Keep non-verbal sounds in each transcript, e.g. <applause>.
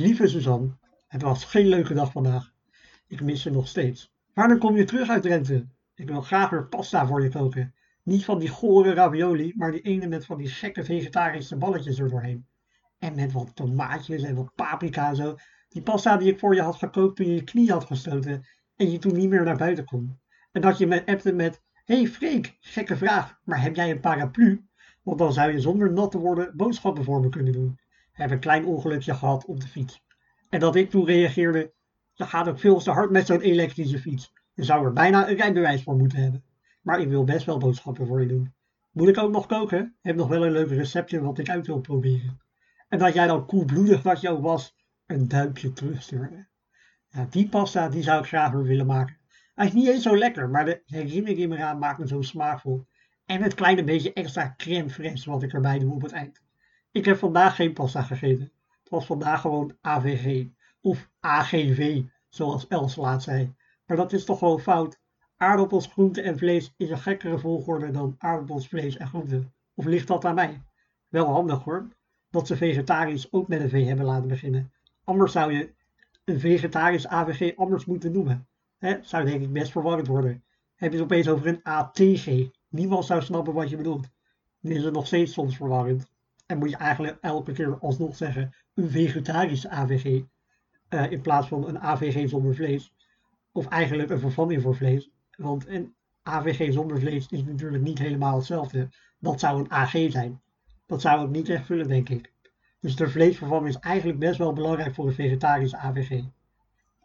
Lieve Suzanne, het was geen leuke dag vandaag. Ik mis je nog steeds. Wanneer kom je terug uit Drenthe? Ik wil graag weer pasta voor je koken. Niet van die gore ravioli, maar die ene met van die gekke vegetarische balletjes er doorheen. En met wat tomaatjes en wat paprika en zo. Die pasta die ik voor je had gekookt toen je je knie had gestoten en je toen niet meer naar buiten kon. En dat je me appte met, hey Freek, gekke vraag, maar heb jij een paraplu? Want dan zou je zonder nat te worden boodschappen voor me kunnen doen. Heb een klein ongelukje gehad op de fiets. En dat ik toen reageerde, je gaat ook veel te hard met zo'n elektrische fiets. Je zou er bijna een rijbewijs voor moeten hebben. Maar ik wil best wel boodschappen voor je doen. Moet ik ook nog koken? Heb nog wel een leuk receptje wat ik uit wil proberen. En dat jij dan koelbloedig wat ook was, een duimpje terugstuurde. Ja, die pasta die zou ik graag weer willen maken. Hij is niet eens zo lekker, maar de herinnering eraan maakt me zo smaakvol. En het kleine beetje extra crème fraîche wat ik erbij doe op het eind. Ik heb vandaag geen pasta gegeten. Het was vandaag gewoon AVG. Of AGV, zoals Els laat zei. Maar dat is toch gewoon fout. Aardappels, groente en vlees is een gekkere volgorde dan aardappels, vlees en groente. Of ligt dat aan mij? Wel handig hoor, dat ze vegetarisch ook met een V hebben laten beginnen. Anders zou je een vegetarisch AVG anders moeten noemen. He, zou denk ik best verwarrend worden. Heb je het opeens over een ATG. Niemand zou snappen wat je bedoelt. Nu is het nog steeds soms verwarrend. En moet je eigenlijk elke keer alsnog zeggen een vegetarisch AVG. Eh, in plaats van een AVG zonder vlees. Of eigenlijk een vervanging voor vlees. Want een AVG zonder vlees is natuurlijk niet helemaal hetzelfde. Dat zou een AG zijn. Dat zou ik niet echt vullen, denk ik. Dus de vleesvervanging is eigenlijk best wel belangrijk voor een vegetarisch AVG.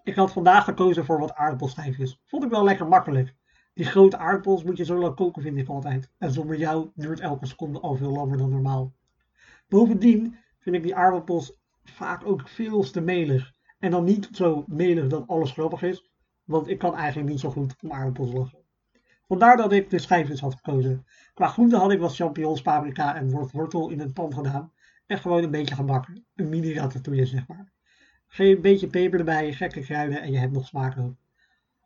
Ik had vandaag gekozen voor wat aardappelstijfjes. Vond ik wel lekker makkelijk. Die grote aardappels moet je zo lang koken, vind ik altijd. En zonder jou duurt elke seconde al veel langer dan normaal. Bovendien vind ik die aardappels vaak ook veel te melig. En dan niet zo melig dat alles grappig is, want ik kan eigenlijk niet zo goed om aardappels lachen. Vandaar dat ik de schijfjes had gekozen. Qua groente had ik wat champignons, paprika en wortel in een pan gedaan. En gewoon een beetje gebakken. Een mini ratatouille zeg maar. Geen beetje peper erbij, gekke kruiden en je hebt nog smaak ook.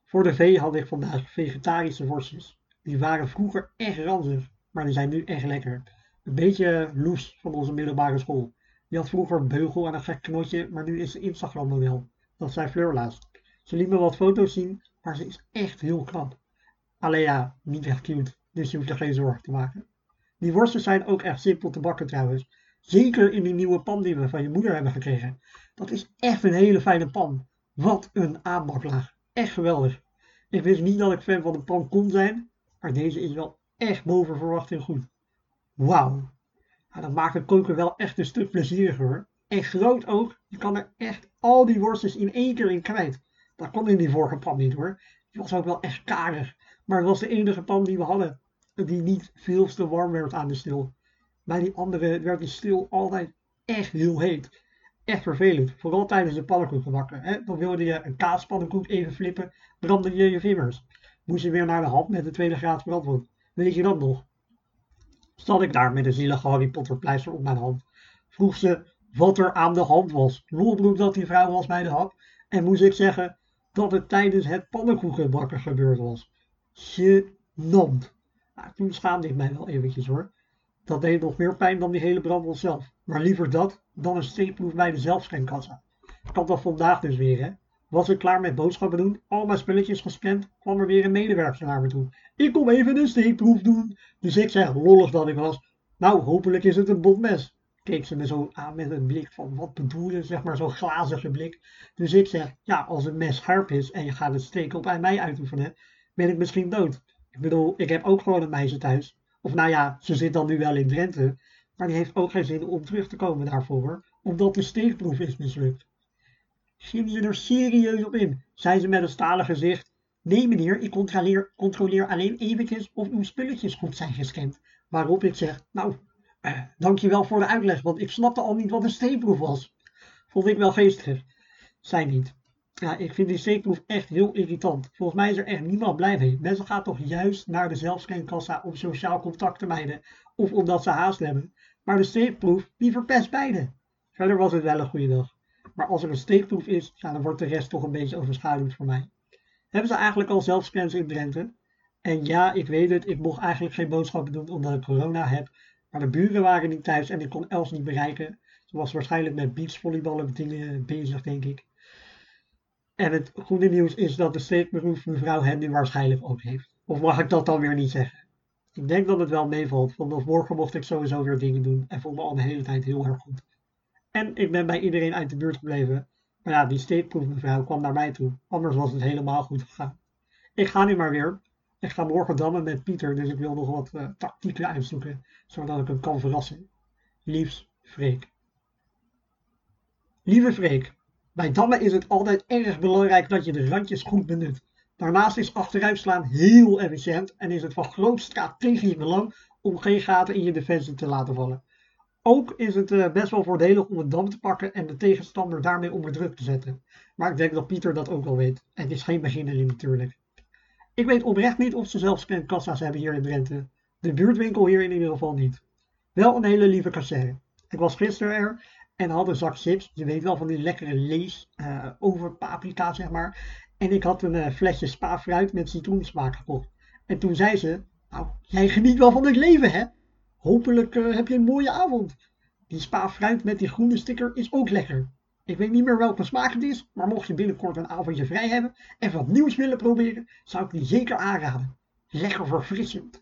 Voor de vee had ik vandaag vegetarische worstjes. Die waren vroeger echt ranzig, maar die zijn nu echt lekker. Een beetje loes van onze middelbare school. Die had vroeger een beugel en een gek knotje, maar nu is ze Instagram model. Dat zei Fleurlaas. Ze liet me wat foto's zien, maar ze is echt heel knap. Alleen ja, niet echt cute, dus je hoeft er geen zorgen te maken. Die worstjes zijn ook echt simpel te bakken trouwens. Zeker in die nieuwe pan die we van je moeder hebben gekregen. Dat is echt een hele fijne pan. Wat een aanbaklaag. Echt geweldig. Ik wist niet dat ik fan van een pan kon zijn, maar deze is wel echt boven verwachting goed. Wauw. Nou, dat maakt het koken wel echt een stuk plezieriger hoor. En groot ook. Je kan er echt al die worstjes in één keer in kwijt. Dat kon in die vorige pan niet hoor. Die was ook wel echt karig. Maar het was de enige pan die we hadden. Die niet veel te warm werd aan de stil. Bij die andere werd die stil altijd echt heel heet. Echt vervelend. Vooral tijdens de pannenkoek bakken. Hè? Dan wilde je een kaaspannenkoek even flippen. Brandde je je vingers. Moest je weer naar de hand met de tweede graad brandwoord. Weet je dat nog? Zat ik daar met een zielige Harry Potter pleister op mijn hand. Vroeg ze wat er aan de hand was. Lolbroek dat die vrouw was bij de hap. En moest ik zeggen dat het tijdens het pannenkoekenbakken gebeurd was. Genant. Nou, toen schaamde ik mij wel eventjes hoor. Dat deed nog meer pijn dan die hele brandwond zelf. Maar liever dat dan een steekproef bij de zelfscankassa. Ik had dat vandaag dus weer hè. Was ik klaar met boodschappen doen, al mijn spulletjes gescand, kwam er weer een medewerker naar me toe. Ik kom even een steekproef doen. Dus ik zeg, lollig dat ik was, nou hopelijk is het een botmes. Keek ze me zo aan met een blik van, wat bedoel je, zeg maar zo'n glazige blik. Dus ik zeg, ja als een mes scherp is en je gaat het steken op mij uitoefenen, ben ik misschien dood. Ik bedoel, ik heb ook gewoon een meisje thuis. Of nou ja, ze zit dan nu wel in Drenthe. Maar die heeft ook geen zin om terug te komen daarvoor. Omdat de steekproef is mislukt. Ging je er serieus op in? zei ze met een stalen gezicht. Nee meneer, ik controleer, alleen eventjes of uw spulletjes goed zijn gescand. Waarop ik zeg, nou, eh, dankjewel voor de uitleg, want ik snapte al niet wat een steekproef was. Vond ik wel geestig. Zij niet. Ja, ik vind die steekproef echt heel irritant. Volgens mij is er echt niemand blij mee. Mensen gaan toch juist naar de zelfscankassa om sociaal contact te mijden. Of omdat ze haast hebben. Maar de steekproef, die verpest beide. Verder was het wel een goede dag. Maar als er een steekproef is, dan wordt de rest toch een beetje overschaduwd voor mij. Hebben ze eigenlijk al zelfscans in Drenthe? En ja, ik weet het, ik mocht eigenlijk geen boodschappen doen omdat ik corona heb. Maar de buren waren niet thuis en ik kon Els niet bereiken. Ze was waarschijnlijk met beachvolleyballen dingen bezig, denk ik. En het goede nieuws is dat de steekproef mevrouw hen nu waarschijnlijk ook heeft. Of mag ik dat dan weer niet zeggen? Ik denk dat het wel meevalt. Vanaf morgen mocht ik sowieso weer dingen doen. En voel me al de hele tijd heel erg goed. En ik ben bij iedereen uit de buurt gebleven. Maar ja, die steekproef mevrouw kwam naar mij toe. Anders was het helemaal goed gegaan. Ik ga nu maar weer. Ik ga morgen dammen met Pieter. Dus ik wil nog wat uh, tactieken uitzoeken. Zodat ik hem kan verrassen. Liefs, Freek. Lieve Freek. Bij dammen is het altijd erg belangrijk dat je de randjes goed benut. Daarnaast is achteruitslaan heel efficiënt en is het van groot strategisch belang om geen gaten in je defensie te laten vallen. Ook is het uh, best wel voordelig om een dam te pakken en de tegenstander daarmee onder druk te zetten. Maar ik denk dat Pieter dat ook wel weet. En het is geen beginner natuurlijk. Ik weet oprecht niet of ze zelfs kassa's hebben hier in Drenthe. De buurtwinkel hier in ieder geval niet. Wel een hele lieve kassière. Ik was gisteren er en had een zak chips. Je weet wel van die lekkere lees uh, over paprika zeg maar. En ik had een uh, flesje spa fruit met citroensmaak gekocht. En toen zei ze, nou jij geniet wel van het leven hè. Hopelijk uh, heb je een mooie avond. Die spa fruit met die groene sticker is ook lekker. Ik weet niet meer welke smaak het is, maar mocht je binnenkort een avondje vrij hebben en wat nieuws willen proberen, zou ik die zeker aanraden. Lekker verfrissend.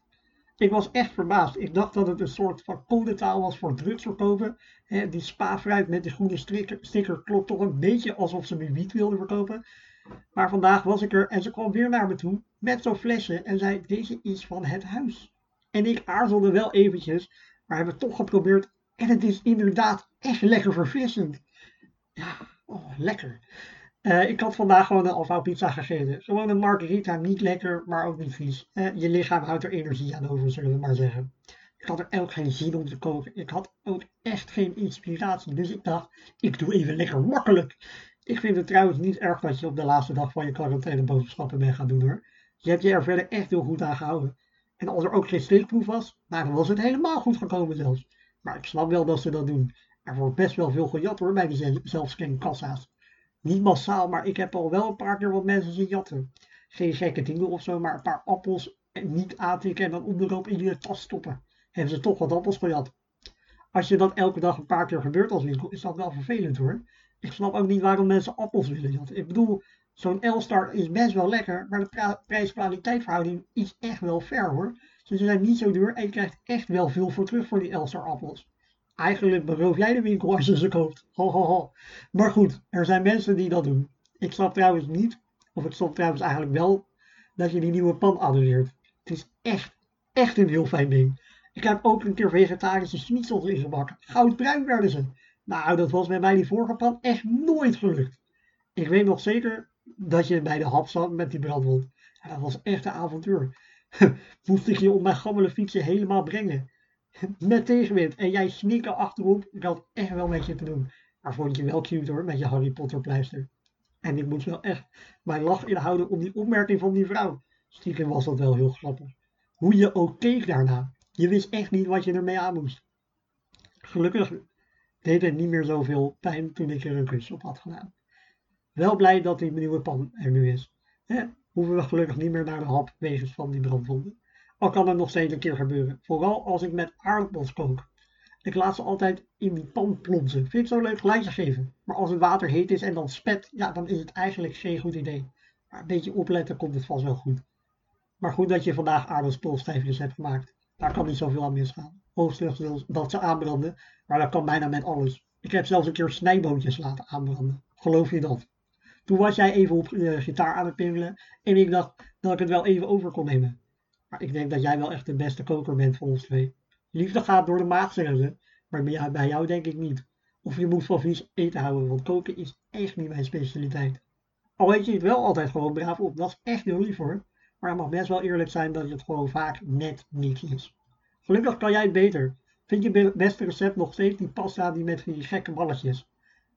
Ik was echt verbaasd. Ik dacht dat het een soort van codetaal was voor drugsverkopen. He, die spa-fruit met die groene sticker, sticker klopt toch een beetje alsof ze me wiet wilden verkopen. Maar vandaag was ik er en ze kwam weer naar me toe met zo'n flesje en zei: Deze is van het huis. En ik aarzelde wel eventjes, maar hebben het toch geprobeerd. En het is inderdaad echt lekker verfrissend. Ja, oh, lekker. Uh, ik had vandaag gewoon een Alfa pizza gegeten. Gewoon een margarita, niet lekker, maar ook niet vies. Uh, je lichaam houdt er energie aan over, zullen we maar zeggen. Ik had er ook geen zin om te koken. Ik had ook echt geen inspiratie. Dus ik dacht, ik doe even lekker makkelijk. Ik vind het trouwens niet erg dat je op de laatste dag van je quarantaine boodschappen bent gaan doen hoor. Je hebt je er verder echt heel goed aan gehouden. En als er ook geen steekproef was, nou, dan was het helemaal goed gekomen zelfs. Maar ik snap wel dat ze dat doen. Er wordt best wel veel gejat hoor bij die zelfscankassa's. Niet massaal, maar ik heb al wel een paar keer wat mensen zien jatten. Geen gekke dingen of zo, maar een paar appels niet aantikken en dan onderop in je tas stoppen. Hebben ze toch wat appels gejat. Als je dat elke dag een paar keer gebeurt als winkel, is dat wel vervelend hoor. Ik snap ook niet waarom mensen appels willen jatten. Ik bedoel, zo'n L-Star is best wel lekker, maar de prijs-kwaliteit verhouding is echt wel fair hoor. Dus ze zijn niet zo duur en je krijgt echt wel veel voor terug voor die L-Star appels. Eigenlijk beroof jij de winkel als je ze koopt. Ho, ho, ho. Maar goed, er zijn mensen die dat doen. Ik snap trouwens niet, of ik snap trouwens eigenlijk wel, dat je die nieuwe pan adoreert. Het is echt, echt een heel fijn ding. Ik heb ook een keer vegetarische schnitzels ingebakken. Goudbruin werden ze. Nou, dat was bij mij die vorige pan echt nooit gelukt. Ik weet nog zeker dat je bij de hap zat met die brandwond. Dat was echt een avontuur. <laughs> Moest ik je op mijn gammele fietsje helemaal brengen. <laughs> Met tegenwind. En jij snikken achterop. Ik had echt wel met je te doen. Maar vond je wel cute hoor, met je Harry Potter pleister. En ik moest wel echt mijn lach inhouden om die opmerking van die vrouw. Stiekem was dat wel heel grappig. Hoe je ook keek daarna. Je wist echt niet wat je ermee aan moest. Gelukkig deed het niet meer zoveel pijn toen ik er een kus op had gedaan. Wel blij dat die nieuwe pan er nu is. He, hoeven we gelukkig niet meer naar de hap wegens van die brandwonden. Al kan het nog steeds een keer gebeuren. Vooral als ik met aardappels kook. Ik laat ze altijd in die pan plonsen. Vind ik zo leuk geluidje geven. Maar als het water heet is en dan spet, ja, dan is het eigenlijk geen goed idee. Maar een beetje opletten komt het vast wel goed. Maar goed dat je vandaag aardappelstijfjes hebt gemaakt. Daar kan niet zoveel aan misgaan. Hoogstens dat ze aanbranden, maar dat kan bijna met alles. Ik heb zelfs een keer snijboontjes laten aanbranden. Geloof je dat? Toen was jij even op de gitaar aan het pimmelen en ik dacht dat ik het wel even over kon nemen. Maar ik denk dat jij wel echt de beste koker bent van ons twee. Liefde gaat door de maag, zeggen ze. Maar bij jou denk ik niet. Of je moet van vies eten houden, want koken is echt niet mijn specialiteit. Al weet je het wel altijd gewoon braaf op, dat is echt heel lief hoor. Maar het mag best wel eerlijk zijn dat het gewoon vaak net niet is. Gelukkig kan jij het beter. Vind je beste recept nog steeds die pasta die met die gekke balletjes.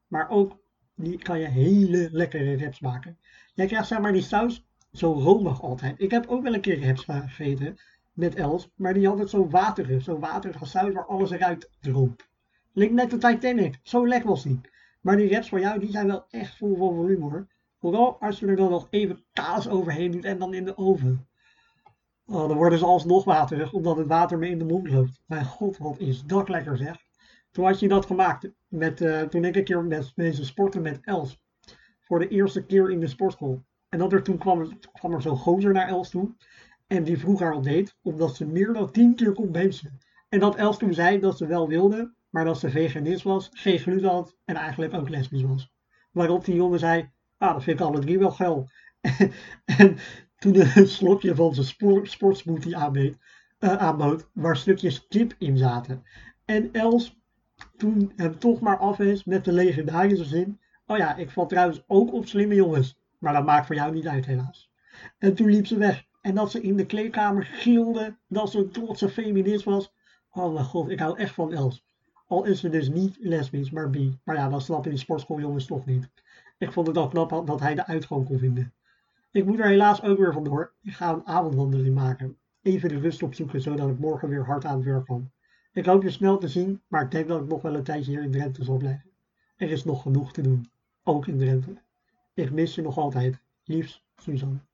Maar ook die kan je hele lekkere reps maken. Jij krijgt zeg maar die saus zo romig altijd. Ik heb ook wel een keer reps gegeten met Els, maar die had het zo waterig, zo waterig saus waar alles eruit droop. Link net de Titanic, zo lekker was die. Maar die reps van jou, die zijn wel echt vol van volume hoor. Vooral als je er dan nog even kaas overheen doet en dan in de oven. Oh, dan worden ze alsnog waterig, omdat het water me in de mond loopt. Mijn god, wat is dat lekker zeg. Toen had je dat gemaakt. Met, uh, toen ik een keer met mensen sporten met Els. Voor de eerste keer in de sportschool. En dat er, toen kwam kwam er zo'n gozer naar Els toe. En die vroeg haar op date. Omdat ze meer dan tien keer kon bemsen. En dat Els toen zei dat ze wel wilde. Maar dat ze veganist was, geen gluten had. En eigenlijk ook lesbisch was. Waarop die jongen zei. Ah, dat vind ik alle drie wel geil. <laughs> en toen een slokje van zijn sport, sportsmoothie uh, aanbood, waar stukjes kip in zaten. En Els toen hem toch maar afwees met de legendarische zin. Oh ja, ik val trouwens ook op slimme jongens. Maar dat maakt voor jou niet uit helaas. En toen liep ze weg. En dat ze in de kleedkamer gilde dat ze een trotse feminist was. Oh mijn god, ik hou echt van Els. Al is ze dus niet lesbisch, maar bi. Maar ja, dat snappen die sportschooljongens toch niet. Ik vond het al knap dat hij de uitgang kon vinden. Ik moet er helaas ook weer vandoor. Ik ga een avondwandeling maken. Even de rust opzoeken, zodat ik morgen weer hard aan het werk kan. Ik hoop je snel te zien, maar ik denk dat ik nog wel een tijdje hier in Drenthe zal blijven. Er is nog genoeg te doen, ook in Drenthe. Ik mis je nog altijd. Liefs, Suzanne.